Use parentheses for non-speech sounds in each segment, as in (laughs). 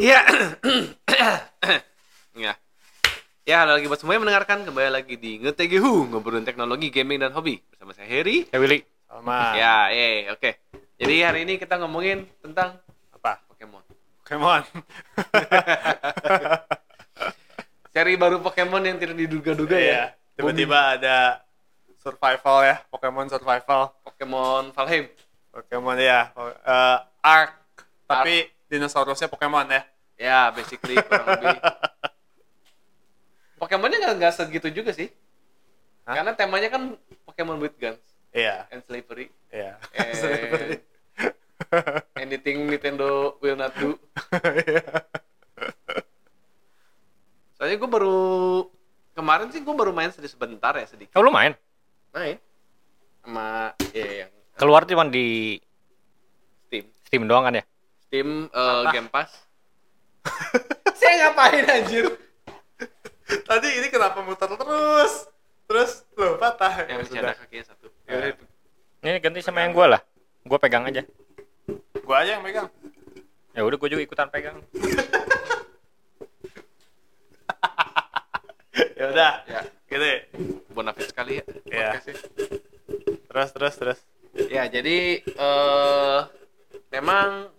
Iya. (coughs) ya. Ya, halo lagi buat semua yang mendengarkan kembali lagi di Ngetegehu, ngobrolin teknologi, gaming dan hobi bersama saya Heri. Ya Willy. Sama Ya, eh, oke. Jadi hari ini kita ngomongin tentang apa? Pokemon. Pokemon. (laughs) Seri baru Pokemon yang tidak diduga-duga ya. Iya. Tiba-tiba ada survival ya, Pokemon survival. Pokemon Valheim. Pokemon ya, eh, Ark. Tapi dinosaurusnya Pokemon ya. Ya, basically kurang lebih. Pokemonnya nggak segitu juga sih. Hah? Karena temanya kan Pokemon with guns Iya, and slavery. iya. And (laughs) anything Nintendo will not do. Soalnya gue baru kemarin sih gue baru main sedikit sebentar ya sedikit. Oh lu main? Main sama ya yang Keluar cuma di Steam. Steam doang kan ya? Steam eh, Game Pass. (laughs) Saya ngapain anjir? Tadi ini kenapa muter terus? Terus lo patah. Yang Ya ada sudah. kakinya satu. Ya. Ini ganti sama yang gua lah. Gua pegang aja. Gua aja yang megang. Ya udah gua juga ikutan pegang. (laughs) ya udah. Ya, Gitu. ya. bonafit sekali ya. Iya. Terus terus terus. Ya, jadi eh memang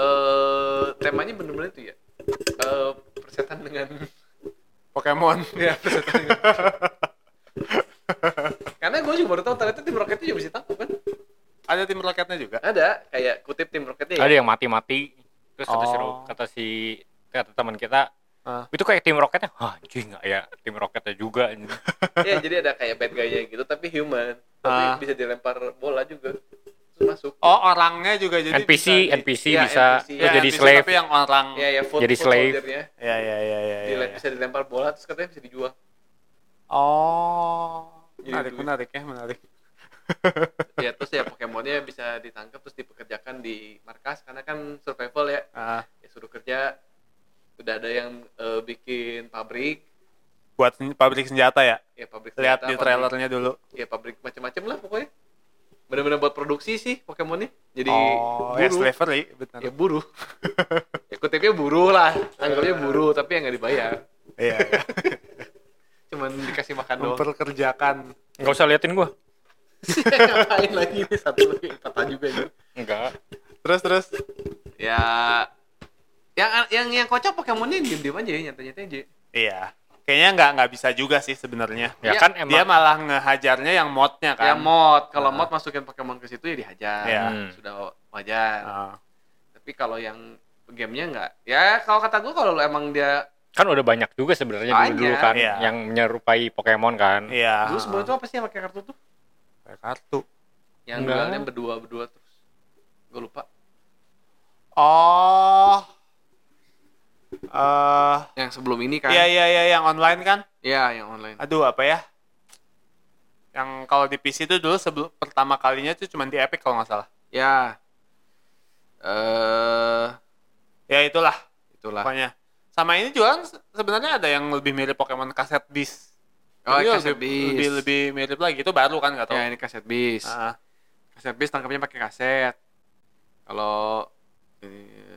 eh temanya bener-bener itu ya. Eh persetan dengan Pokemon. (laughs) ya persetan dengan Karena gue juga baru tahu ternyata tim Rocketnya juga bisa tangkap kan? Ada tim roketnya juga. Ada, kayak kutip tim Rocketnya ya. Ada yang mati-mati. Terus kata si Oh. Kata si kata teman kita, Ah. itu kayak tim roketnya. Hah, anjing nggak ya tim roketnya juga. (laughs) Iya, jadi ada kayak bad guy-nya gitu tapi human. Tapi Ah. bisa dilempar bola juga. Masuk. Oh, orangnya juga jadi NPC, bisa di- NPC Iya, bisa NPC. Ya, jadi NPC, slave. Tapi yang orang Ya, ya, foot, Jadi foot slave. soldier-nya. Ya ya ya ya ya. Dile- ya. Bisa dilempar bola terus katanya bisa dijual. Oh. Jadi Menarik, duit. menarik ya, menarik. ya terus ya Pokemonnya bisa ditangkap terus dipekerjakan di markas karena kan survival ya. Ah, Ya suruh kerja. Udah ada yang eh, bikin pabrik, buat pabrik senjata ya. ya pabrik Lihat senjata, di pabrik- trailernya dulu. ya pabrik macam-macam lah pokoknya bener-bener buat produksi sih Pokemonnya jadi oh, ya buruh slavery, benar. ya buruh ya kutipnya buruh lah anggapnya buruh tapi yang nggak dibayar Iya. iya. cuman dikasih makan doang Memperkerjakan. Nggak usah liatin gua. (laughs) ngapain lagi ini satu lagi patah juga ini Enggak. Terus terus. ya yang yang yang kocak Pokemonnya diem-diem aja nyantai-nyantai aja Iya. Kayaknya nggak nggak bisa juga sih sebenarnya. Ya, Ya, kan Dia emang malah ngehajarnya yang modnya kan. ya mod kalau Ah. mod masukin Pokemon ke situ ya dihajar Iya. Hmm. sudah wajar Ah. tapi kalau yang gamenya nggak ya kalau kata gue kalau emang dia kan udah banyak juga sebenarnya dulu-dulu Banyak. kan Iya. yang menyerupai Pokemon kan. Iya. dulu sebelum itu apa sih yang pakai kartu tuh Pakai kartu. yang duelnya berdua berdua terus gue lupa Oh. Eh, yang sebelum ini kan iya iya iya yang online kan? Iya, yang online Aduh, apa ya? Yang kalau di PC itu dulu sebelum pertama kalinya itu cuma di Epic kalau nggak salah. ya eh Ya itulah itulah pokoknya. Sama ini juga kan se- sebenarnya ada yang lebih mirip Pokemon kaset disc. oh Jadi kaset lebih, bis lebih lebih mirip lagi itu baru kan nggak tahu. ya ini kaset bis Ah, kaset bis tangkapnya pakai kaset kalau eh,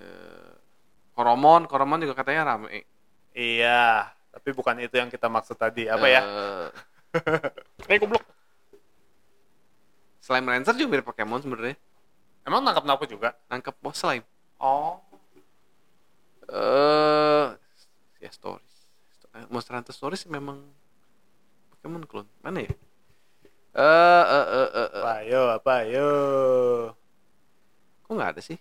Koromon Koromon juga katanya rame iya, tapi bukan itu yang kita maksud tadi. Apa ya? Eh, (laughs) Eh goblok. Slime Rancher juga mirip Pokemon sebenarnya Emang nangkap nangkap juga? nangkep bos slime Oh. eh ya stories Monster Hunter Stories memang Pokemon clone mana ya eh eh eh eh, eh. Apa yo? Apa yo? kok nggak ada sih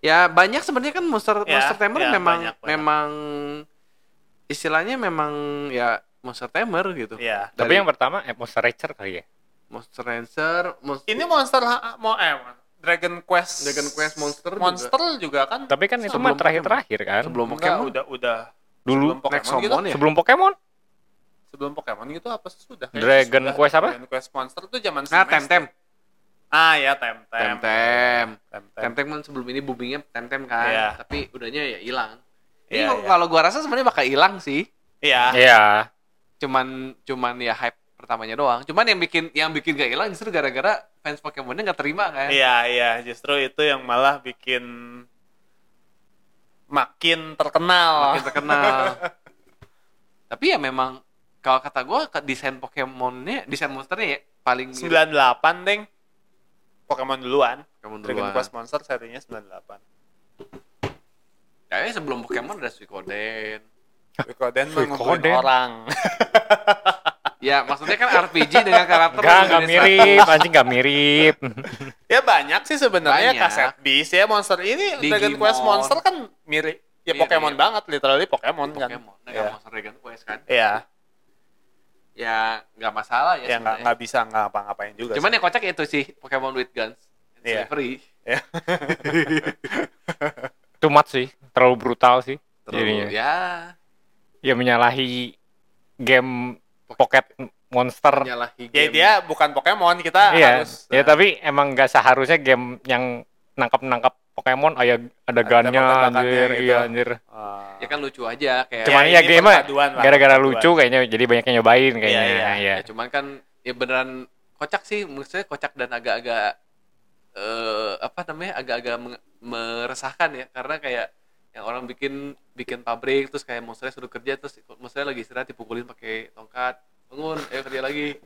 ya banyak sebenarnya kan monster Ya, monster tamer ya, memang banyak, banyak. memang istilahnya memang ya monster tamer gitu Iya. Tapi Dari yang pertama eh, Monster Rancher kali ya. monster rancher monster Ini monster ha- mau eh Dragon Quest. Dragon Quest Monster juga. Monster juga, kan? Tapi kan itu mah terakhir-terakhir kan. sebelum Enggak, Pokemon udah udah Dulu sebelum Pokemon gitu. Nexomon ya sebelum Pokemon. Sebelum Pokemon gitu apa sudah? Dragon sudah. Quest apa? Dragon Quest Monster tuh zaman nah. Temtem Ah ya Temtem. Temtem Temtem. Temtem kan sebelum ini boomingnya Temtem kan Iya. tapi udahnya ya hilang ini Iya, kok iya. kalau gua rasa sebenarnya bakal hilang sih Iya. Iya. cuman cuman ya hype pertamanya doang cuman yang bikin yang bikin gak hilang justru gara-gara fans Pokemonnya nggak terima kan Iya, iya, justru itu yang malah bikin makin terkenal. makin terkenal. (laughs) Tapi ya memang kalau kata gue desain Pokemonnya, desain monsternya ya paling mirip 98 deng. Pokemon duluan. Pokemon Dragon duluan. Quest Monster serinya 98. Kayaknya sebelum Pokemon ada Suikoden. Suikoden (laughs) mah ngumpulin Suikoden. orang. (laughs) Ya maksudnya kan RPG dengan karakter Enggak, enggak jenis mirip, anjing enggak mirip. (laughs) ya banyak sih sebenarnya kaset bis ya monster ini Dragon Digimon. Quest Monster kan mirip ya Mirip. Pokemon banget literally Pokemon, kan. Pokemon, dengan Iya. monster Dragon Quest kan. Iya, Ya nggak masalah ya. ya nggak bisa nggak apa-ngapain juga. Cuman sih. yang kocak itu sih Pokemon with guns. Iya. Slavery. Ya. Too much sih, terlalu brutal sih. Terlalu Jadinya. ya Ya menyalahi game Pocket Monster. nyalahi ya game. dia bukan Pokemon kita Iya, harus ya nah, tapi emang nggak seharusnya game yang nangkap-nangkap Pokemon oh ya ada gunnya tembakan-tembakannya anjir, gitu. iya anjir. uh, Ya kan lucu aja kayak Cuman Ya, ya, ini game gara-gara lucu kayaknya jadi banyak yang nyobain kayaknya. Iya, iya. ya. Ya, cuman kan ya beneran kocak sih, maksudnya kocak dan agak-agak eh apa namanya? agak-agak meresahkan ya karena kayak yang orang bikin bikin pabrik terus kayak monsternya suruh kerja terus monsternya lagi istirahat dipukulin pakai tongkat bangun ayo kerja lagi (laughs)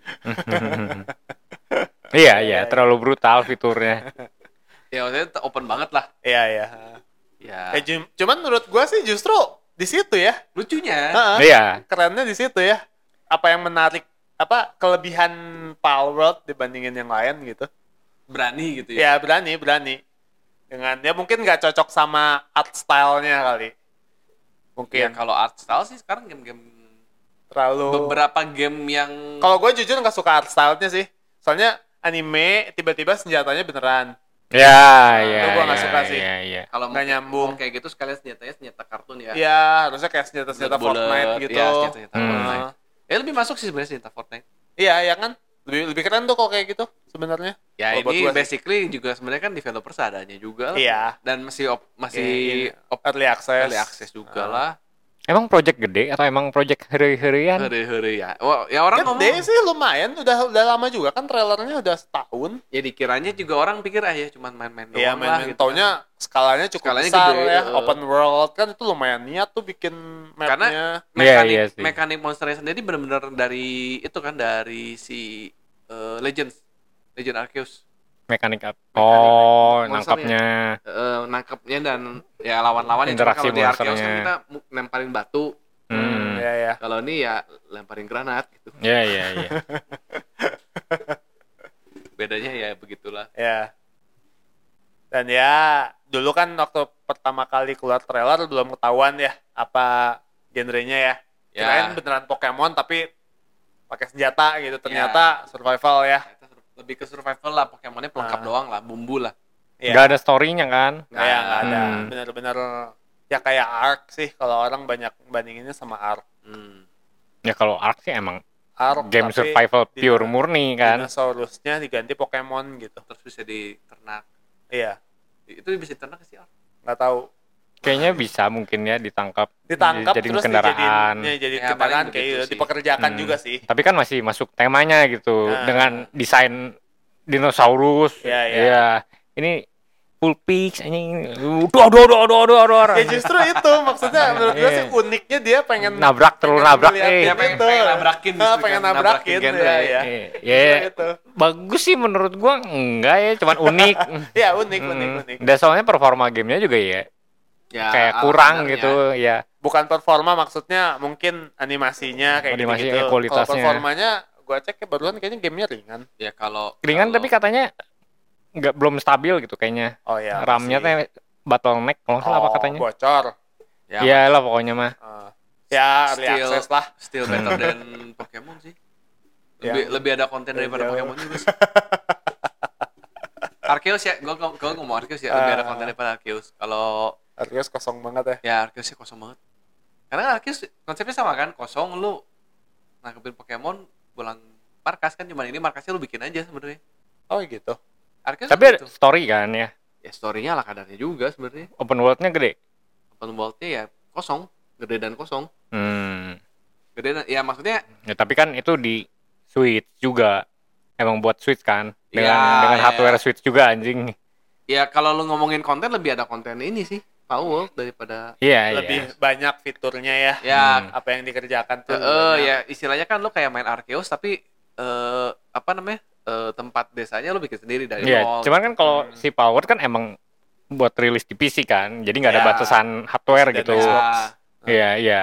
Iya, iya, terlalu brutal fiturnya. (laughs) ya maksudnya open banget lah. Iya iya. Ya. Eh, cum- cuman menurut gua sih justru di situ ya. Lucunya. Heeh. Iya. kerennya di situ ya. Apa yang menarik apa kelebihan Palworld dibandingin yang lain gitu. Berani gitu ya? Ya berani berani. Dengan ya mungkin nggak cocok sama art stylenya kali. Ya, mungkin kalau art style sih sekarang game-game terlalu beberapa game yang kalau gue jujur nggak suka art stylenya sih. Soalnya anime tiba-tiba senjatanya beneran Ya, ya. itu gua nggak ya, suka sih. Iya, iya. kalau nggak nyambung. kayak gitu sekalian senjatanya senjata kartun ya ya harusnya kayak senjata-senjata Bullet, Fortnite gitu Iya, senjata-senjata Hmm. Fortnite. Ya lebih masuk sih sebenarnya senjata Fortnite. iya ya kan lebih lebih keren tuh kalau kayak gitu sebenarnya Ya ini sih. basically juga sebenarnya kan developer seadanya juga lah. Iya. Dan masih op- masih Iya, op- early access early access juga Ah. lah. Emang project gede atau emang project hari-harian? Hari-hari ya. Wah, ya orang ngomong Gede sih lumayan udah udah lama juga kan trailernya udah setahun ya dikiranya juga orang pikir ah ya cuman main-main doang Iya main-main gitu. taunya skalanya cukup Skalanya besar gede, ya eh. open world kan itu lumayan niat tuh bikin mapnya Karena Iya, mekanik iya sih. mekanik monsternya sendiri benar-benar dari itu kan dari si eh, Legends Legend Arceus Mekanik apa? Oh, nangkapnya. eh nangkepnya dan ya lawan-lawan ya. Interaksi kalau di Arceus kan monsternya. kita nemparin batu Hmm. ya ya kalau ini ya lemparin granat gitu Iya, iya, iya. (laughs) bedanya ya begitulah ya dan ya dulu kan waktu pertama kali keluar trailer belum ketahuan ya apa genrenya ya Ya. kirain beneran Pokemon tapi pakai senjata gitu Ya. ternyata survival ya Kita sur- lebih ke survival lah Pokemonnya pelengkap Ah. doang lah bumbu lah ya Nggak ada story-nya kan? nggak ya nggak ada Hmm. bener-bener ya kayak Ark sih kalau orang banyak bandinginnya sama Ark hmm. Ya kalau Ark sih emang Ark game survival pure murni kan. dinosaurusnya diganti Pokemon gitu terus bisa diternak iya itu bisa diternak sih Ar? nggak tahu Kayaknya bisa mungkin ya ditangkap. ditangkap Jadi terus kendaraan. dijadiin, ya, jadi Ya, kendaraan kayak gitu, sih. dipekerjakan Hmm. juga sih Tapi kan masih masuk temanya gitu Nah. dengan desain dinosaurus. Iya, iya. Iya. Ini full pix anjing. Aduh aduh aduh aduh aduh aduh. ya justru itu maksudnya menurut gue Iya. sih uniknya dia pengen Nabrak terus pengen nabrak eh. Dia gitu. pengen- pengen nabrakin Ah, justru pengen kan, nabrakin, nabrakin genre ya, ya. ya. Ya, itu. bagus sih menurut gua enggak ya, cuman unik. (laughs) ya unik unik Hmm. unik Dan soalnya performa gamenya juga ya ya kayak ala kurang gitu ya. bukan performa maksudnya mungkin animasinya kayak gitu Animasinya, gitu kalau kualitasnya. performanya gue cek ya barusan kayaknya gamenya ringan ya kalau Ringan kalau- tapi katanya nggak belum stabil gitu kayaknya. oh ya RAM-nya teh bottleneck kalau salah apa Oh, katanya. bocor ya, Iya lah pokoknya mah. Ah. ya Still- access lah still better (laughs) than Pokemon sih lebih Ya. lebih ada konten daripada jauh. Pokemon juga sih (laughs) Arceus ya gue gue ngomong Arceus ya lebih ada Ah. konten daripada Arceus kalau Arceus kosong banget ya ya Arceusnya kosong banget karena Arceus konsepnya sama kan kosong lu nangkepin Pokemon pulang markas kan cuman ini markasnya lu bikin aja sebenarnya oh gitu Arceus Tapi ada gitu. story kan ya. ya storynya ala kadarnya juga sebenarnya Open world-nya gede. open world-nya ya kosong gede dan kosong Hmm. gede dan ya maksudnya Ya, tapi kan itu di Switch juga. Emang buat Switch kan. Dengan Iya, dengan iya. hardware Switch juga anjing. ya kalau lu ngomongin konten lebih ada konten ini sih Power daripada Iya, lebih iya. banyak fiturnya ya. ya Hmm. Apa yang dikerjakan tuh. eh, banyak. ya istilahnya kan lo kayak main Arceus tapi eh apa namanya eh, tempat desanya lo bikin sendiri dari Iya, nol. cuman kan kalau Hmm. si Power kan emang buat rilis di PC kan, jadi nggak ada Ya. batasan hardware Dan gitu. Xbox. Iya, iya.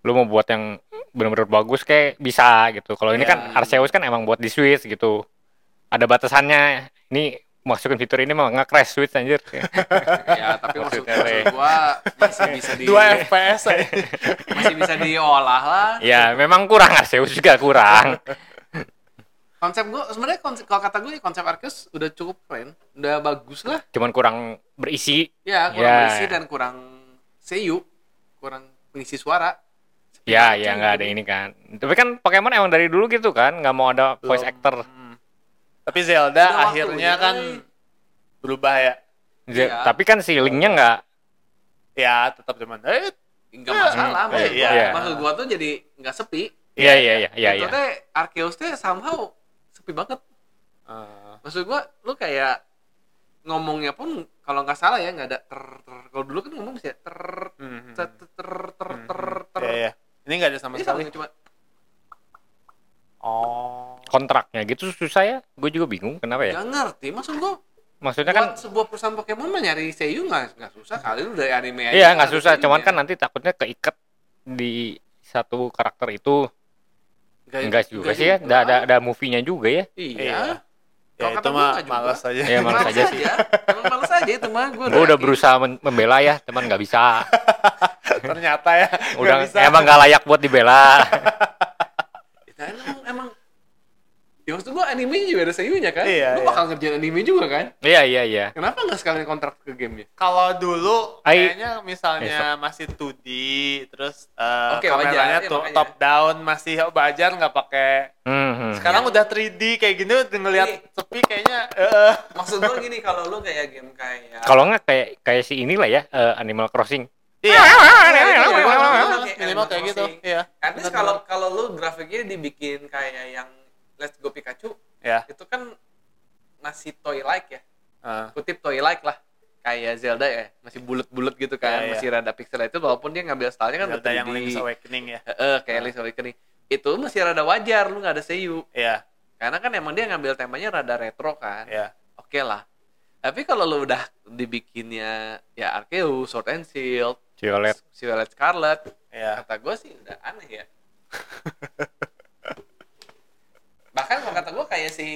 Lu mau buat yang bener-bener bagus kayak bisa gitu. Kalau ini Ya. kan Arceus kan emang buat di Switch gitu. Ada batasannya. Ini masukin fitur ini mah nge-crash Switch anjir. ya tapi maksud, Maksudnya, maksud gua masih bisa di Dua FPS aja. masih bisa diolah lah ya, memang kurang Arceus juga kurang. konsep gua sebenarnya konsep kalau kata gue konsep Arceus udah cukup keren udah bagus lah Cuman kurang berisi. ya kurang Ya. berisi dan kurang seiyu kurang pengisi suara Ya, Seperti ya nggak ada ini kan. Tapi kan Pokemon emang dari dulu gitu kan, nggak mau ada voice Belum. actor. Hmm. Tapi Zelda Sudah akhirnya kan eh. berubah ya. Ze- Iya. Tapi kan si linknya nggak. Ya, tetap cuman eh nggak masalah Hmm. maksud, Iya. gua, maksud gua tuh jadi nggak sepi Iya, iya, iya, iya. itu iya. teh Arceus teh somehow sepi banget eh, maksud gua lu kayak ngomongnya pun kalau nggak salah ya nggak ada ter, ter kalau dulu kan ngomong bisa ter hmm, ter ter ter ter hmm, ter, hmm. ter. Iya, iya. Ini nggak ada sama sekali. cuma Oh. Kontraknya gitu susah ya. Gue juga bingung kenapa ya. nggak ngerti maksud gua Maksudnya kan sebuah perusahaan Pokemon mah nyari seiyu nggak nggak susah kali lu dari anime aja Iya nggak susah, cuman ya. kan nanti takutnya keikat di satu karakter itu enggak juga sih ya, ada ada, ada movie-nya juga ya. iya Ya Kalau itu mah malas aja. Iya, malas aja sih. emang males aja itu mah gua Gue udah berusaha men- membela ya, teman nggak bisa. (laughs) Ternyata ya. nggak Udah bisa. emang nggak layak buat dibela. (laughs) Ya, maksud gua anime juga ada seiyunya kan Iya, lu iya. bakal ngerjain anime juga kan Iya iya iya. kenapa nggak sekalian kontrak ke gamenya Kalau dulu Ai- kayaknya misalnya masih 2D terus eh, Oke, kameranya wajar, ya, top down masih wajar nggak pakai Hmm, hmm. sekarang Iya. udah 3D kayak gini udah ngelihat Iya. sepi kayaknya eh maksud gua gini kalau lu kayak game kayak Kalau nggak kayak kayak si inilah ya eh, Animal Crossing. iya (laughs) iya, minimal Animal kayak gitu Crossing. iya least kalau kalau lu grafiknya dibikin kayak yang Let's Go Pikachu ya. itu kan masih toy like ya. Eh, kutip toy like lah. Kayak Zelda ya masih bulat-bulat gitu kan Iya, iya. masih rada pixel. Itu walaupun dia ngambil stylenya kan Zelda yang 3D. Link's Awakening ya. Heeh, kayak Link's Awakening. Itu masih rada wajar lu nggak ada seiyu iya karena kan emang dia ngambil temanya rada retro kan. Iya oke lah. Tapi kalau lu udah dibikinnya ya Arceus, Sword and Shield, Violet. Violet Scarlet, iya kata gue sih udah aneh ya. (laughs) Bahkan kalau kata gue kayak si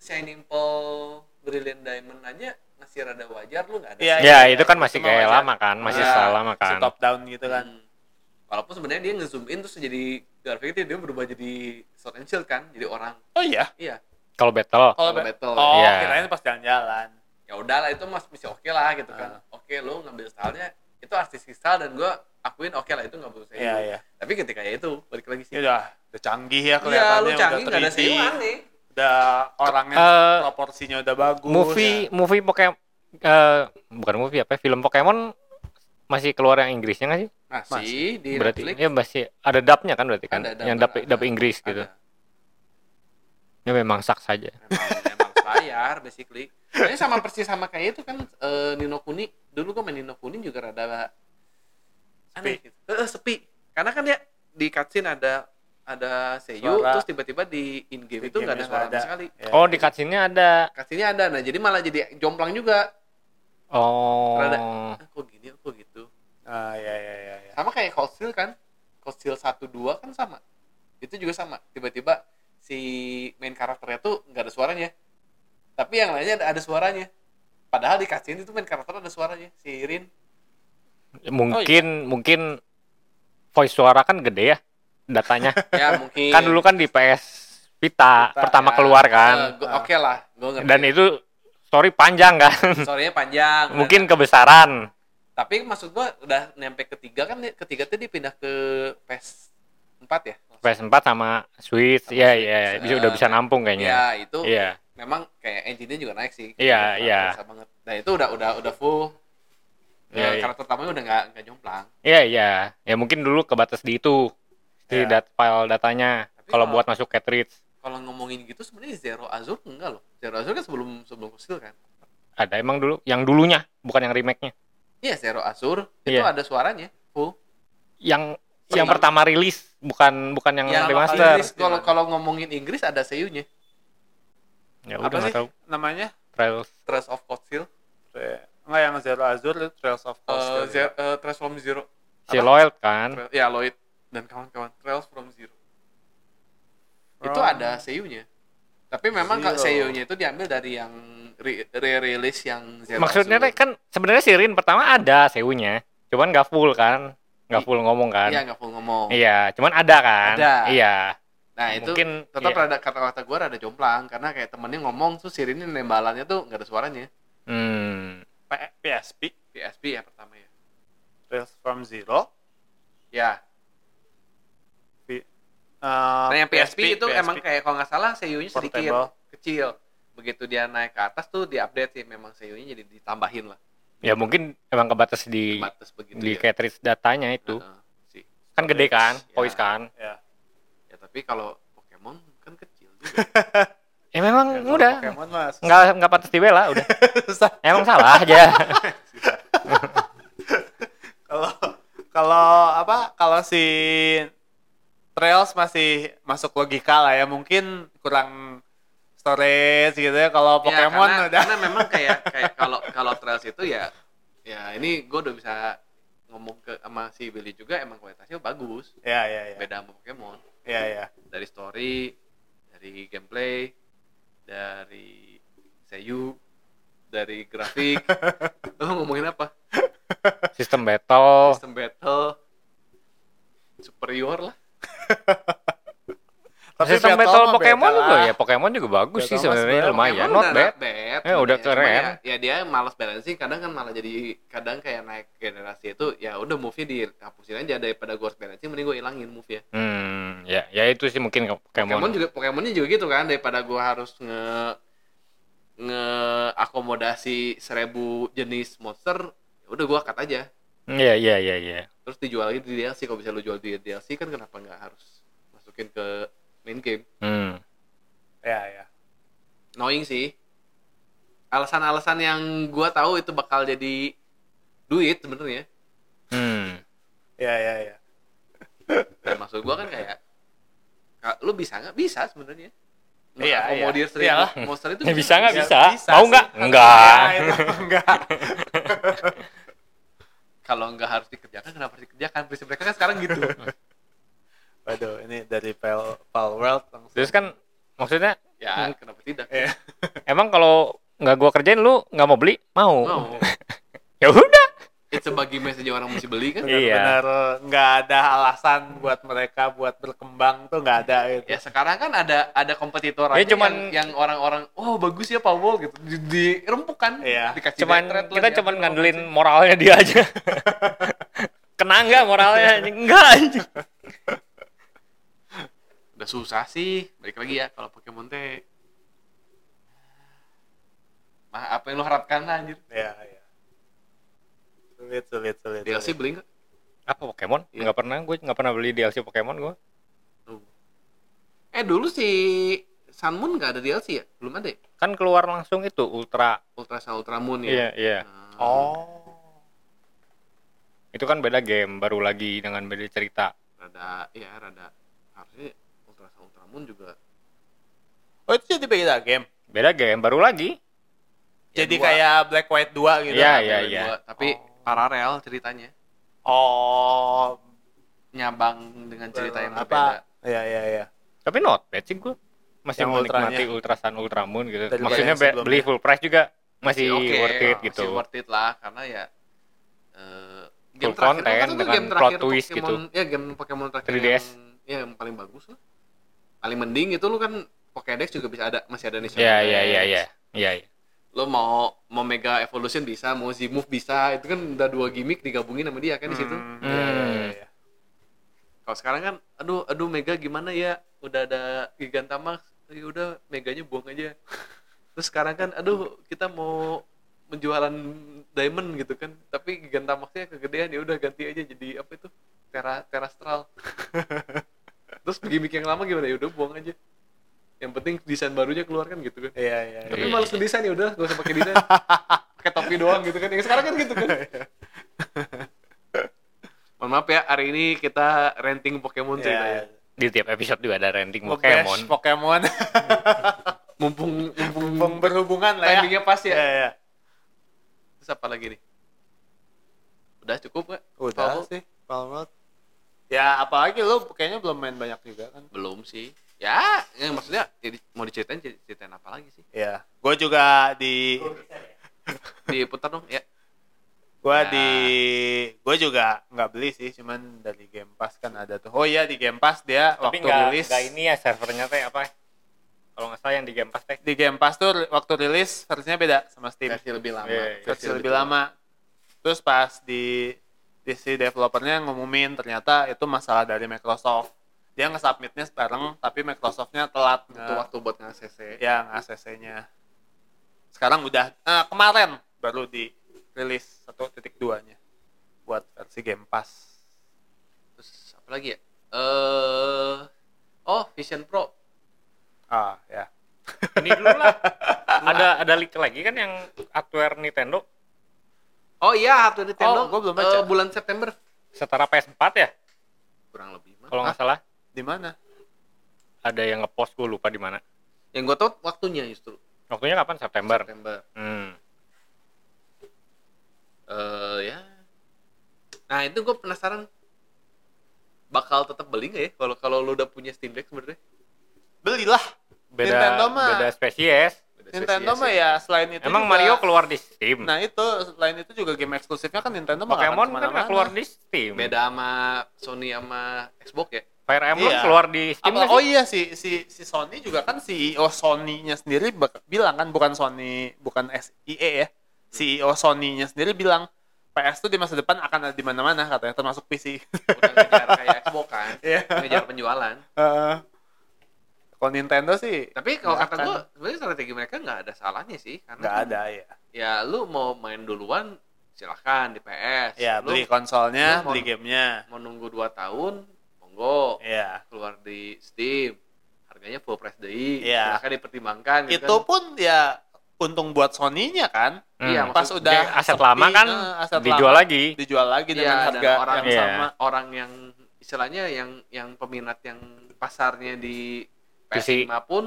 Shining Pearl, Brilliant Diamond aja masih rada wajar lu nggak ada. Iya. Ya itu kan masih kayak wajar. lama kan, masih style lama si kan. top down gitu kan Hmm. Walaupun sebenarnya dia ngezoom in terus jadi grafiknya dia berubah jadi Sword and Shield kan, jadi orang. oh iya Iya. Kalau battle, kalau Kalau ba- battle. oh Iya. kirain pas jalan-jalan Ya udahlah itu mas masih oke lah gitu kan. Oke lu ngambil stylenya itu artistik style dan gue akuin oke lah itu nggak perlu seiyu. iya iya Tapi ketika ya itu balik lagi sih. Ini udah udah canggih ya Iya, kelihatannya lu canggih udah nggak ada 3D seiyu aneh. udah orangnya Eh, proporsinya udah bagus movie movie Pokemon eh bukan movie apa ya, film Pokemon masih keluar yang Inggrisnya nggak sih? Masih, di berarti Netflix. ya masih ada dubnya kan berarti kan? Ada dub, yang dub ada. dub Inggris gitu. Ada. Ya memang sak saja. Emang, emang bayar basically. Kayaknya sama persis sama kayak itu kan eh, Nino Kuni. Dulu gue main Nino Kuni juga rada aneh Sepi. gitu. Eh, eh, sepi. Karena kan dia di cutscene ada ada seiyu Suara. terus tiba-tiba di in game itu nggak ada suara sama sekali. Ya. Oh di cutscene-nya ada. Cutscene-nya ada. Nah, jadi malah jadi jomplang juga. Oh. Rada. Ah, kok gini, kok gitu. ah ya ya ya ya Sama kayak Cold Steel kan. Cold Steel 1 2 kan sama. Itu juga sama. Tiba-tiba si main karakternya tuh nggak ada suaranya. Tapi yang lainnya ada, ada suaranya. Padahal di cutscene itu main karakter ada suaranya. Si Rin. Mungkin mungkin voice suara kan gede ya datanya. Ya mungkin. kan dulu kan di PS Vita, Vita, pertama Ya, keluar eh, kan. gua- Oke lah. Gue ngerti. Dan itu story panjang kan. Story-nya panjang. mungkin kebesaran. Tapi maksud gua udah nyampe ketiga kan ketiga tuh dia pindah ke PS 4 ya? PS4 sama Switch. Sama Iya Switch. iya, bisa Eh, udah bisa nampung Ya kayaknya. itu Iya. memang kayak engine-nya juga naik sih. Iya, iya. banget. Nah itu udah udah udah full. Iya, Ya, iya. karakter utamanya udah nggak nggak jomplang. Iya iya. Ya mungkin dulu kebatas di itu. Di Iya. dat file datanya. Tapi Kalau buat masuk cartridge Kalau ngomongin gitu sebenarnya Zero Azure enggak loh. Zero Azure kan sebelum sebelum Fusil kan. ada emang dulu yang dulunya bukan yang remake-nya. Iya, Zero Azure itu Iya. ada suaranya. Full. Yang Sering. yang pertama rilis bukan bukan yang Yang remaster. Kalau kalau ngomongin Inggris ada seiyunya. Ya Apa udah sih nggak tahu. namanya? Trials. Trails of Cold Steel. Tre- Enggak yang Zero Azure itu Trails of Cold Eh, Steel. Ze- eh, Trails from Zero. Si Lloyd kan. Ya Lloyd dan kawan-kawan. Trails from Zero. Itu From- ada seiyunya. Tapi memang Zero. seiyunya itu diambil dari yang re- re-release yang Zero Maksudnya Azure. kan sebenarnya si Rin pertama ada seunya, cuman nggak full kan, nggak full ngomong kan. Iya, nggak full ngomong. Iya, cuman ada kan. Ada. Iya. Nah, itu Mungkin tetap iya. ada kata-kata gue ada jomplang karena kayak temennya ngomong tuh si Rini nembalannya tuh nggak ada suaranya. Hmm. P- PSP PSP ya pertama ya. Trails from Zero. Ya. Eh, Nah, yang PSP, itu emang kayak kalau nggak salah seiyunya sedikit Portable. kecil. Begitu dia naik ke atas tuh diupdate sih memang seiyunya jadi ditambahin lah. Ya mungkin emang kebatas di Batas begitu di ya. cartridge datanya itu. Heeh, sih. Kan gede kan, Ya. voice kan. ya. Ya tapi kalau Pokemon kan kecil juga. (laughs) Ya memang Ya, udah Pokemon mas. nggak nggak pantas dibela udah. emang salah aja. (laughs) (laughs) Kalau kalau apa? Kalau si Trails masih masuk logika lah ya. Mungkin kurang storage gitu ya. Kalau Ya, Pokemon karena, udah karena memang kayak (laughs) kayak kalau kalau Trails itu ya ya ini gue udah bisa ngomong ke sama si Billy juga emang kualitasnya bagus ya ya ya. beda sama Pokemon Ya ya. dari story dari gameplay dari seiyu dari grafik (laughs) lo ngomongin apa Sistem battle. sistem battle superior lah (laughs) Tapi battle battle mah Pokemon juga ya. Pokemon juga bagus sih sebenarnya lumayan, not bad. bad Ya, udah Cuma keren. ya, ya dia malas balancing kadang kan malah jadi kadang kayak naik generasi itu ya udah movie dihapusin aja daripada gue harus balancing mending gue ilangin move ya Hmm, ya ya itu sih mungkin Pokemon. Pokemon juga Pokemonnya juga gitu kan daripada gua harus nge nge akomodasi seribu jenis monster ya udah gua cut aja Iya iya iya iya. Terus dijual lagi di DLC kalau bisa lu jual di DLC kan kenapa nggak harus masukin ke main game Hmm. Ya ya. knowing sih alasan-alasan yang gua tahu itu bakal jadi duit sebenarnya Hmm. Ya ya ya. dan maksud gua kan kayak "Kak, lu bisa nggak bisa sebenarnya Iya, Mengakomodir iya. seribu monster itu (laughs) bisa nggak bisa? bisa Mau nggak? Enggak. itu enggak. (laughs) kalau nggak harus dikerjakan kenapa harus dikerjakan prinsip mereka kan sekarang gitu (laughs) Waduh, ini dari Pal Pal World langsung. Terus kan maksudnya ya kenapa tidak Ya. (laughs) emang kalau nggak gua kerjain lu nggak mau beli? Mau. mau (laughs) ya udah. it's sebagai message orang mesti beli kan Iya. Benar nggak ada alasan buat mereka buat berkembang tuh nggak ada gitu. ya sekarang kan ada ada kompetitor Ya, cuman- yang, yang orang-orang oh bagus ya Powerball gitu di, dirempuk kan Iya. dikasih Cuman kita diambil cuman sama ngandelin moralnya dia aja. Kena nggak moralnya? Enggak anjing. udah susah sih balik lagi ya kalau Pokemon teh Mah, apa yang lo harapkan anjir Ya, ya. Sulit, sulit, sulit. DLC sulit. beli nggak Apa Pokemon? Iya. Nggak pernah, gue nggak pernah beli DLC Pokemon gue. Eh dulu si Sun Moon nggak ada DLC ya belum ada ya? Kan keluar langsung itu Ultra. Ultra Sun Ultra Moon Iya, ya iya. Nah, Oh. Itu kan beda game, baru lagi dengan beda cerita. rada ya rada harusnya Ultra Sun Ultra Moon juga Oh, itu jadi beda game. Beda game, baru lagi. Ya, jadi dua. kayak Black White 2 gitu. Iya, iya, dua, iya. tapi Oh. paralel ceritanya Oh, nyabang dengan cerita yang apa? berbeda Iya, iya, iya. Tapi not bad sih gue. Masih Yang menikmati ultranya. Ultra Sun, Ultra Moon gitu. Daripada Maksudnya beli full price juga masih Oke, worth it gitu. masih worth it lah karena ya eh, Full terakhir- content kan itu dengan game plot twist Pokemon, gitu. ya game Pokemon terakhir 3DS. yang, ya, yang paling bagus lah paling mending itu lu kan Pokédex juga bisa ada masih ada National Iya, iya, iya, iya. Iya, iya. lo mau mau Mega Evolution bisa mau Z-Move bisa itu kan udah dua gimmick digabungin sama dia kan di situ Hmm, Hmm. iya, iya, iya. kalau sekarang kan aduh aduh Mega gimana ya udah ada Gigantamax ya udah Meganya buang aja terus sekarang kan aduh kita mau menjualan diamond gitu kan tapi Gigantamaxnya kegedean ya udah ganti aja jadi apa itu Tera Terastral (laughs) terus gimmick yang lama gimana ya udah buang aja yang penting desain barunya keluar kan gitu kan Iya, iya, tapi Iya. males ngedesain ya udah gak usah pakai desain (laughs) pakai topi doang gitu kan yang sekarang kan gitu kan (laughs) maaf ya hari ini kita renting Pokemon Ya, ceritanya. Di tiap episode juga ada nge-bash Pokemon. Pokemon. Mumpung mumpung Mumpung berhubungan lah ya. timingnya pas ya. Iya, iya. Terus apa lagi nih? Udah cukup nggak? Udah Palworld? sih, Palworld. Ya apalagi lu kayaknya belum main banyak juga kan. Belum sih. Ya, ya maksudnya jadi mau diceritain ceritain apa lagi sih? Iya. Gue juga di Diputar dong ya. gua Ya. di gue juga nggak beli sih, cuman dari Game Pass kan ada tuh. Oh iya di Game Pass dia Tapi waktu nggak rilis nggak ini ya servernya teh apa? Kalau nggak salah yang di Game Pass teh. di Game Pass tuh waktu rilis versinya beda sama Steam. Versi lebih lama. Iya, versi lebih lama. Terus pas di di si developernya ngumumin ternyata itu masalah dari Microsoft. Dia nge-submitnya bareng tapi Microsoftnya telat Itu nge waktu buat nge-CC. yang ACC-nya. Sekarang udah eh, kemarin baru di rilis 1.2-nya buat versi Game Pass. Terus apa lagi ya? Eh Oh, Vision Pro. Ah, ya. Ini dulu lah. ada ada leak lagi kan yang hardware Nintendo Oh iya, hardware Nintendo. Oh, gua belum baca. eh, bulan September. setara PS4 ya? Kurang lebih mah. Kalau nggak salah. Di mana? Ada yang ngepost gue lupa di mana. Yang gue tau waktunya justru Waktunya kapan? September. September. Hmm. Eh ya. Nah, itu gue penasaran bakal tetap beli nggak ya kalau kalau lu udah punya Steam Deck sebenarnya? Belilah. Beda Nintendo mah- beda spesies. Beda Nintendo spesies mah ya selain itu Emang juga- Mario keluar di Steam. Nah, itu selain itu juga game eksklusifnya kan Nintendo mah Pokemon kan ke mana-mana. keluar di Steam. Beda sama Sony sama Xbox ya? Fire Emblem Iya. keluar di Steam Apa, oh iya si si si Sony juga kan CEO Sony-nya sendiri bilang kan bukan Sony bukan SIE ya. CEO Sony-nya sendiri bilang PS tuh di masa depan akan ada di mana-mana katanya termasuk PC. Udah ngejar kayak Xbox kan? (laughs) Iya. Ngejar penjualan. Heeh. Kalau Nintendo sih Tapi kalau kata akan. gue, sebenarnya strategi mereka nggak ada salahnya sih. Karena nggak kan, ada ya. Ya lu mau main duluan, silahkan di PS. Ya lu beli konsolnya, lu beli gamenya. mau nunggu 2 tahun, monggo. Iya. Keluar di Steam. Harganya full price DI. Iya. Silahkan dipertimbangkan. gitu Itu kan. pun ya untung buat Sony-nya kan. Iya, Hmm. Pas maksud- udah aset sepi, lama kan eh, aset dijual lama lagi. dijual lagi Iya, dengan dan harga orang yang Iya. sama. orang yang istilahnya yang yang peminat yang pasarnya di. PS5 pun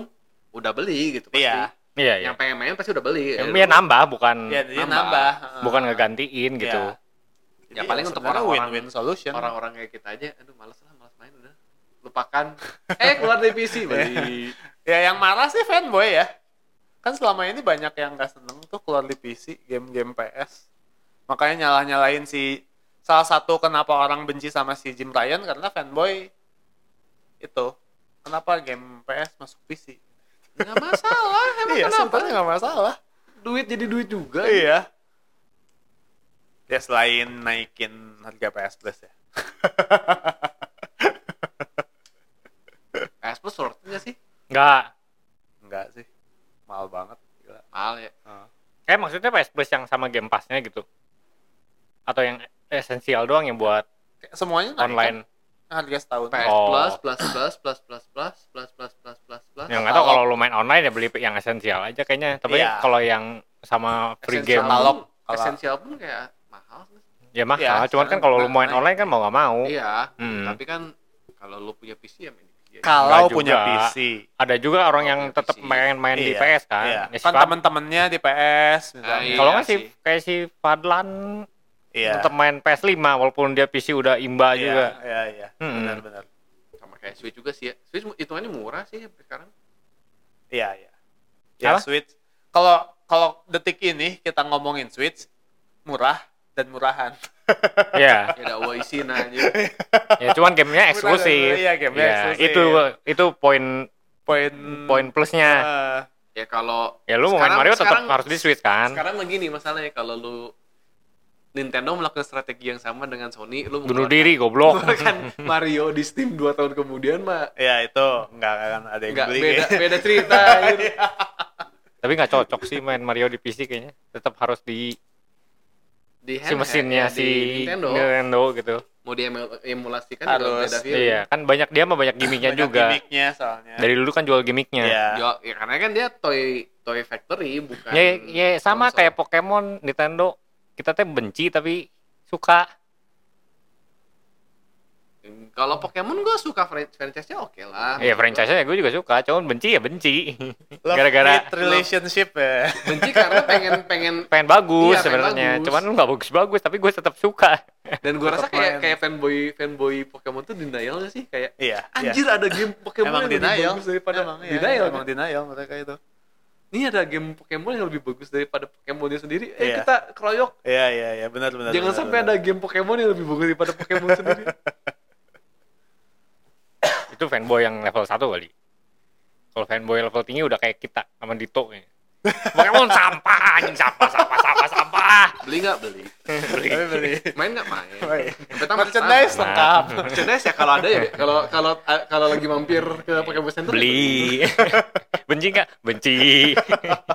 udah beli gitu pasti. Iya. Iya, iya. Yang pengen main pasti udah beli. Ya, ya nambah bukan Ya, Nambah. nambah. bukan ngegantiin gitu. Iya. Ya, Jadi paling untuk orang-orang- win-win solution. orang-orang kayak kita aja aduh males lah males main udah lupakan (laughs) eh keluar dari PC (laughs) beli Ya yang marah sih fanboy ya. Kan selama ini banyak yang nggak seneng tuh keluar di PC game-game PS. Makanya nyalah-nyalain si salah satu kenapa orang benci sama si Jim Ryan karena fanboy itu kenapa game PS masuk PC. nggak masalah emang iya, kenapa nggak masalah. duit jadi duit juga Iya. Ya selain naikin harga PS Plus ya. (laughs) PS Plus worth it nggak sih Enggak. Enggak sih. Mahal banget. Gila. mahal ya Heeh. Kayak maksudnya PS Plus yang sama Game Pass-nya gitu. Atau yang esensial doang yang buat Kayak Semuanya naik online. kan? Harga setahun. PS Oh. Plus plus plus plus plus plus plus plus plus plus plus Yang nggak tahu kalau lu main online ya beli yang esensial aja kayaknya. Tapi Iya. kalau yang sama free Essential game Katalog. essential pun kayak mahal sih. ya mahal. Iya, Cuman kan kalau lu main online kan mau nggak mau. iya Hmm. tapi kan kalau lu punya PC ya main di PC aja. Kalau punya juga. PC. Ada juga orang yang tetap main-main di Iya, PS kan. Iya. Ya, Kan temen-temennya di PS misalnya. iya. kalau nggak sih. kayak si Fadlan Iya. tetap main PS5 walaupun dia PC udah imba Iya, juga. Iya, iya. Hmm. Benar-benar. sama kayak Switch juga sih ya Switch hitungannya murah sih sampai sekarang Iya, iya. Ya Apa? Switch. Kalau kalau detik ini kita ngomongin Switch murah dan murahan. (laughs) Iya. ya ada isi nah aja (laughs) ya cuman gamenya eksklusif. Iya, gamenya Ya, eksklusif. Itu itu poin Poin poin plusnya. eh, ya kalau Ya lu mau main Sekarang- Mario tetap harus di Switch kan. sekarang lagi nih masalahnya kalau lu Nintendo melakukan strategi yang sama dengan Sony lu Bunuh diri goblok. mengeluarkan (laughs) Mario di Steam 2 tahun kemudian mah ya itu nggak akan ada yang nggak beli. beda kayaknya. (laughs) beda cerita anjir. (laughs) Tapi nggak cocok sih main Mario di PC kayaknya. Tetap harus di di si handheld, mesinnya ya, si di Nintendo Nintendo gitu. mau diemulasikan Harus, beda Iya, kan banyak dia mah banyak gimmicknya Banyak juga. gimmicknya soalnya. Dari dulu kan jual gimmicknya. Iya. Yo, ya karena kan dia toy toy factory bukan Ya, ya sama konsol. kayak Pokemon Nintendo. Kita teh benci tapi suka. Kalau Pokemon gue suka fran- franchise-nya oke lah. Iya franchise-nya gue juga suka, cuman benci ya benci. Love Gara-gara relationship ya. benci karena pengen pengen pengen bagus Iya, sebenarnya, cuman lu nggak bagus-bagus, tapi gue tetap suka. dan gue rasa kayak main. kayak fanboy fanboy Pokemon tuh denial gak sih kayak Iya. iya. anjir ada game Pokemon Emang yang lebih denial. bagus daripada emang, iya, denial Emang kan? denial mereka itu. Ini ada game Pokemon yang lebih bagus daripada Pokemonnya sendiri eh Iya. kita keroyok Iya iya iya benar benar. jangan benar, sampai benar. ada game Pokemon yang lebih bagus daripada Pokemon sendiri (laughs) Itu fanboy yang level 1 kali. Kalau fanboy level tinggi udah kayak kita sama Dito kayaknya. Pokemon sampah, anjing sampah, sampah, sampah, sampah. beli nggak beli Beli. Tapi beli. main nggak main Baik. Sampai tamat Merchandise sama. lengkap. merchandise ya kalau ada ya kalau kalau kalau lagi mampir ke Pokemon Center ya Beli. (laughs) benci nggak? Benci.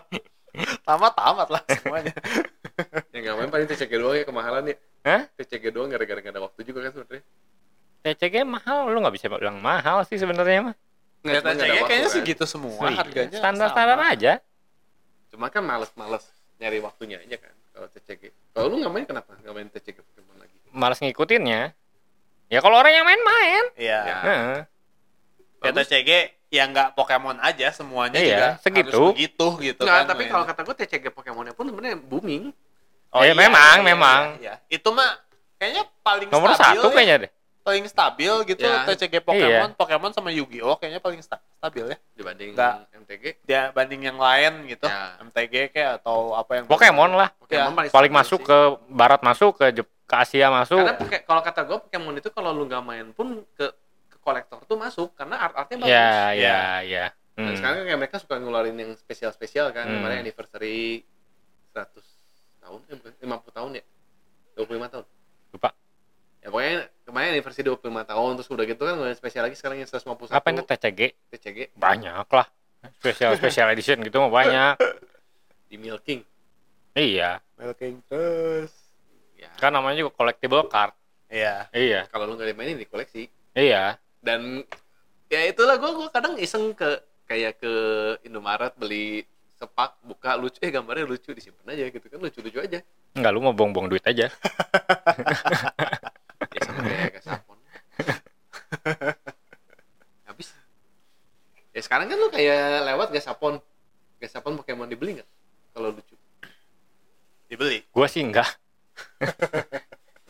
(laughs) Tamat tamat lah semuanya. ya nggak main paling TCG doang ya kemahalan ya Hah? TCG doang gara-gara nggak ada waktu juga kan sebenarnya TCG mahal, lu nggak bisa bilang mahal sih sebenarnya mah. Nggak, Ya, ada kayaknya kan. sih gitu semua harganya. Standar-standar sama. aja. Cuma kan males-males nyari waktunya aja kan kalau TCG. Kalau lu nggak main kenapa nggak main TCG Pokemon lagi? Malas ngikutinnya. Ya kalau orang yang main main. Iya. Ya. Heeh. Ya TCG ya nggak Pokemon aja semuanya Iya, juga segitu. harus begitu gitu Nggak, kan. tapi kalau kata gue TCG Pokemonnya pun sebenarnya booming. Eh, memang, memang. Iya, Itu mah kayaknya paling Nomor stabil satu ya. kayaknya deh. Paling stabil gitu Ya. TCG Pokemon, Pokemon sama Yu-Gi-Oh kayaknya paling sta- stabil ya. dibanding Nggak. MTG. Dia banding yang lain gitu, Ya. MTG kayak atau apa yang Pokemon lah. Pokemon Ya, Paling stabil masuk sih. ke barat masuk ke Jep- ke Asia masuk. Karena kalau kata gue Pokemon itu kalau lu nggak main pun ke ke kolektor tuh masuk karena art-artnya bagus. Ya, Ya. ya, ya. Dan Hmm. sekarang kan kayak mereka suka ngeluarin yang spesial-spesial kan, Hmm. kemarin anniversary 100 tahun, eh bukan, 50 tahun ya? 25 tahun. Lupa. Ya pokoknya kemarin anniversary 25 tahun, terus udah gitu kan ngeluarin spesial lagi sekarang yang 151 Apa itu TCG? TCG Banyak lah. Spesial spesial edition gitu mah banyak. di Milking. Iya. Milking terus. Ya, Kan namanya juga collectible card. Iya. Iya. kalau lu nggak dimainin di koleksi. Iya. Dan ya itulah gue gua kadang iseng ke kayak ke Indomaret beli sepak buka lucu eh gambarnya lucu disimpan aja gitu kan lucu-lucu aja Enggak lu mau buang-buang duit aja. (laughs) ya sama kayak gasapon habis ya sekarang kan lu kayak lewat gasapon gasapon Pokemon dibeli nggak kalau lucu Dibeli. Gua sih enggak.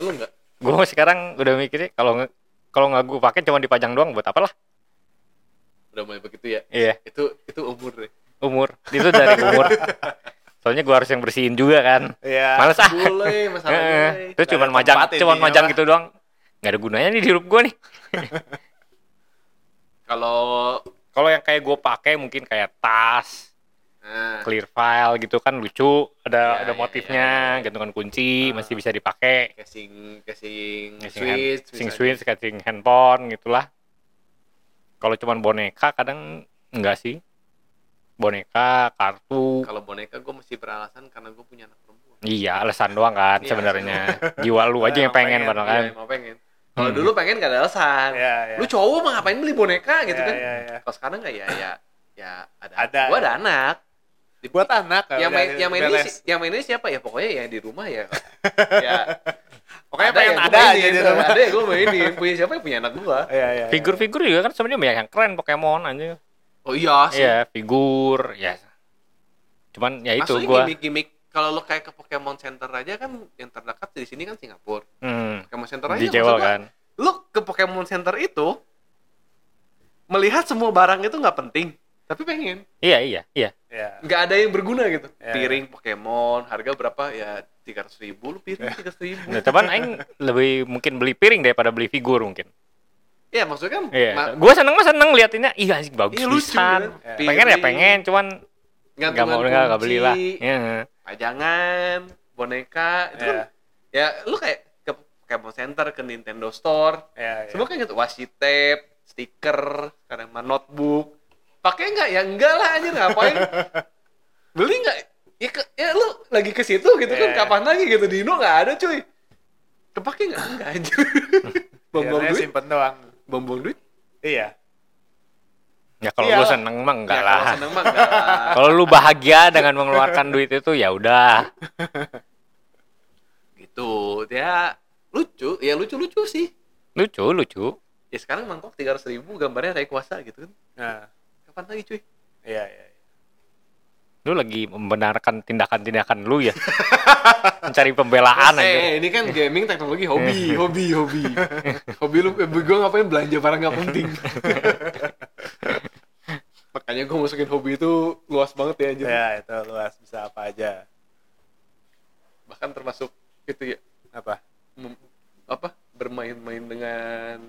lu nggak Gua sekarang udah mikirnya kalau kalau nggak gua pakai cuma dipajang doang buat apa lah? udah mulai begitu ya Iya, itu itu umur deh umur. Itu dari umur. Soalnya gua harus yang bersihin juga kan. Iya. Males ah. boleh masalahnya. Itu cuma majang, cuma majang gitu doang. Nggak ada gunanya nih di hidup gua nih. kalau Kalau yang kayak gua pakai mungkin kayak tas, nah, clear file gitu kan lucu, ada Ya, ada ya, motifnya, ya, ya. gantungan kunci Ah. masih bisa dipakai. casing casing Casing hand- switch casing misalnya. switch, casing handphone gitulah. Kalau cuman boneka kadang enggak sih. Boneka, kartu. kalau boneka gue mesti beralasan karena gue punya anak perempuan Iya, alasan doang kan Iya, sebenarnya. Jiwa lu (laughs) aja yang pengen pengen, Iya, kan. emang pengen kalau Hmm. dulu pengen gak ada alasan Iya, iya. lu cowok mah ngapain beli boneka gitu Iya, kan iya, iya. kalau sekarang nggak ya ya ya ada, Ada. gue ada anak Buat anak yang main yang main ini yang main ini siapa ya pokoknya ya di rumah ya (laughs) ya Pokoknya ada pengen ya, gua ada aja di rumah. ada ya gue mainin punya siapa ya punya anak gue Iya, iya. iya. Figur-figur juga kan sebenarnya banyak yang keren Pokemon aja. oh iya sih Iya, figur, ya. Cuman ya itu Maksudnya gua. gimmick-gimmick kalau lo kayak ke Pokemon Center aja kan yang terdekat di sini kan Singapura Hmm, Pokemon Center aja di maksud Jawa gua, kan. lu ke Pokemon Center itu melihat semua barang itu nggak penting tapi pengen Iya, iya, iya. Iya. nggak ada yang berguna gitu Ya. piring Pokemon harga berapa ya tiga ratus ribu lu piring tiga ribu Nah, cuman aing lebih mungkin beli piring daripada beli figur mungkin. ya maksudnya kan Iya. ma- Gua seneng mah seneng liatinnya. Iya, anjing bagus iya, lucu kan? Ya. Pengen ya pengen, cuman nggak mau nggak nggak beli lah. Iya. pajangan boneka itu kan Iya. ya lu kayak ke Pokemon Center ke Nintendo Store. Iya, iya. semua kan gitu. Washi tape stiker kadang mah notebook. Pakai nggak? Ya enggak lah anjir ngapain? (laughs) Beli nggak? Ya, ke, ya lu lagi ke situ gitu kan Iya, kapan lagi gitu? Di Indo nggak ada cuy. Kepake nggak? Enggak anjir. (laughs) Buang-buang Biasanya duit. simpen doang. buang-buang duit. Iya. Ya kalau Iya. lu seneng mah enggak ya, kalau lah. seneng mah enggak lah. (laughs) Kalau lu bahagia dengan mengeluarkan duit itu ya udah. (laughs) gitu ya lucu ya lucu-lucu sih Lucu, lucu. Ya sekarang mangkok 300 ribu gambarnya Rayquaza gitu kan. Nah, Kapan lagi cuy? iya iya. iya. Lu lagi membenarkan tindakan-tindakan lu ya. (laughs) Mencari pembelaan aja. Eh, ini kan gaming teknologi hobi, hobi, hobi. hobi lu, gue ngapain belanja barang nggak penting. Makanya gue masukin hobi itu luas banget ya anjir. Ya, itu luas bisa apa aja. Bahkan termasuk itu ya, Apa? mem- apa bermain-main dengan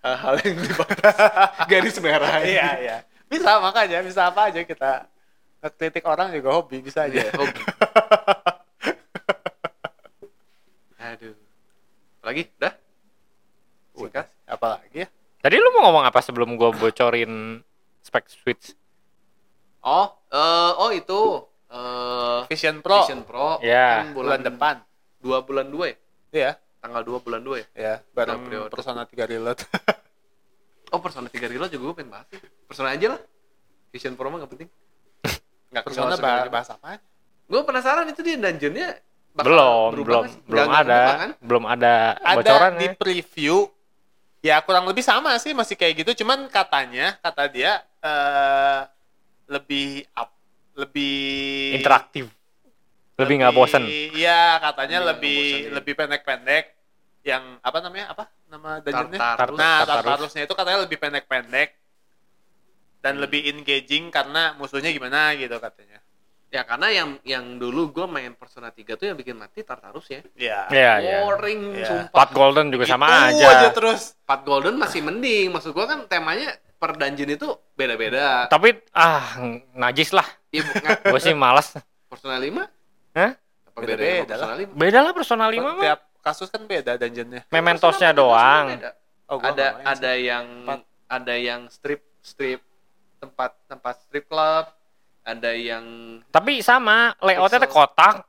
hal-hal yang dibatas (laughs) garis merah. Iya, iya. Bisa makanya bisa apa aja kita ngekritik orang juga hobi bisa aja. Iya, hobi. (laughs) Aduh. Lagi? Udah? Singkat? Apalagi ya? Tadi lu mau ngomong apa sebelum gua bocorin spek Switch? Oh, eh, oh itu eh Vision Pro Vision Pro Ya. kan bulan depan. dua bulan dua ya Iya, tanggal dua bulan dua ya ya, bareng Udah pre-order. Persona 3 Reload. (laughs) oh Persona 3 Reload juga gue pengen bahas sih. Persona aja lah Vision Pro mah gak penting nggak Persona bah bahas apa? gue penasaran itu dia dungeonnya bakal Belum, belum, sih? belum ada, berubah kan? belum ada Ada bocoran di ya. preview. Ya kurang lebih sama sih masih kayak gitu, cuman katanya kata dia eh lebih up, lebih interaktif. Lebih nggak bosen. Iya, katanya Lebih nggak lebih bosen, iya. lebih pendek-pendek. Yang apa namanya? Apa nama dungeonnya? Tartarus. Nah, Tartarus. Tartarusnya itu katanya lebih pendek-pendek dan lebih engaging karena musuhnya gimana gitu katanya. ya karena yang yang dulu gue main Persona 3 tuh yang bikin mati Tartarus ya Iya. Iya, iya. boring Iya. sumpah Pot Golden juga sama Itu aja. terus. Pat Golden masih mending maksud gue kan temanya per dungeon itu beda-beda Tapi ah najis lah. Iya, bukan Gue sih malas. Persona 5 Hah? apa beda Beda-beda Persona 5 Beda lah Persona 5 mah. Tiap kasus kan beda dungeonnya. Mementosnya doang. beda. Oh, ada main sih. ada yang ada yang strip strip tempat tempat strip club ada yang Tapi sama layoutnya kotak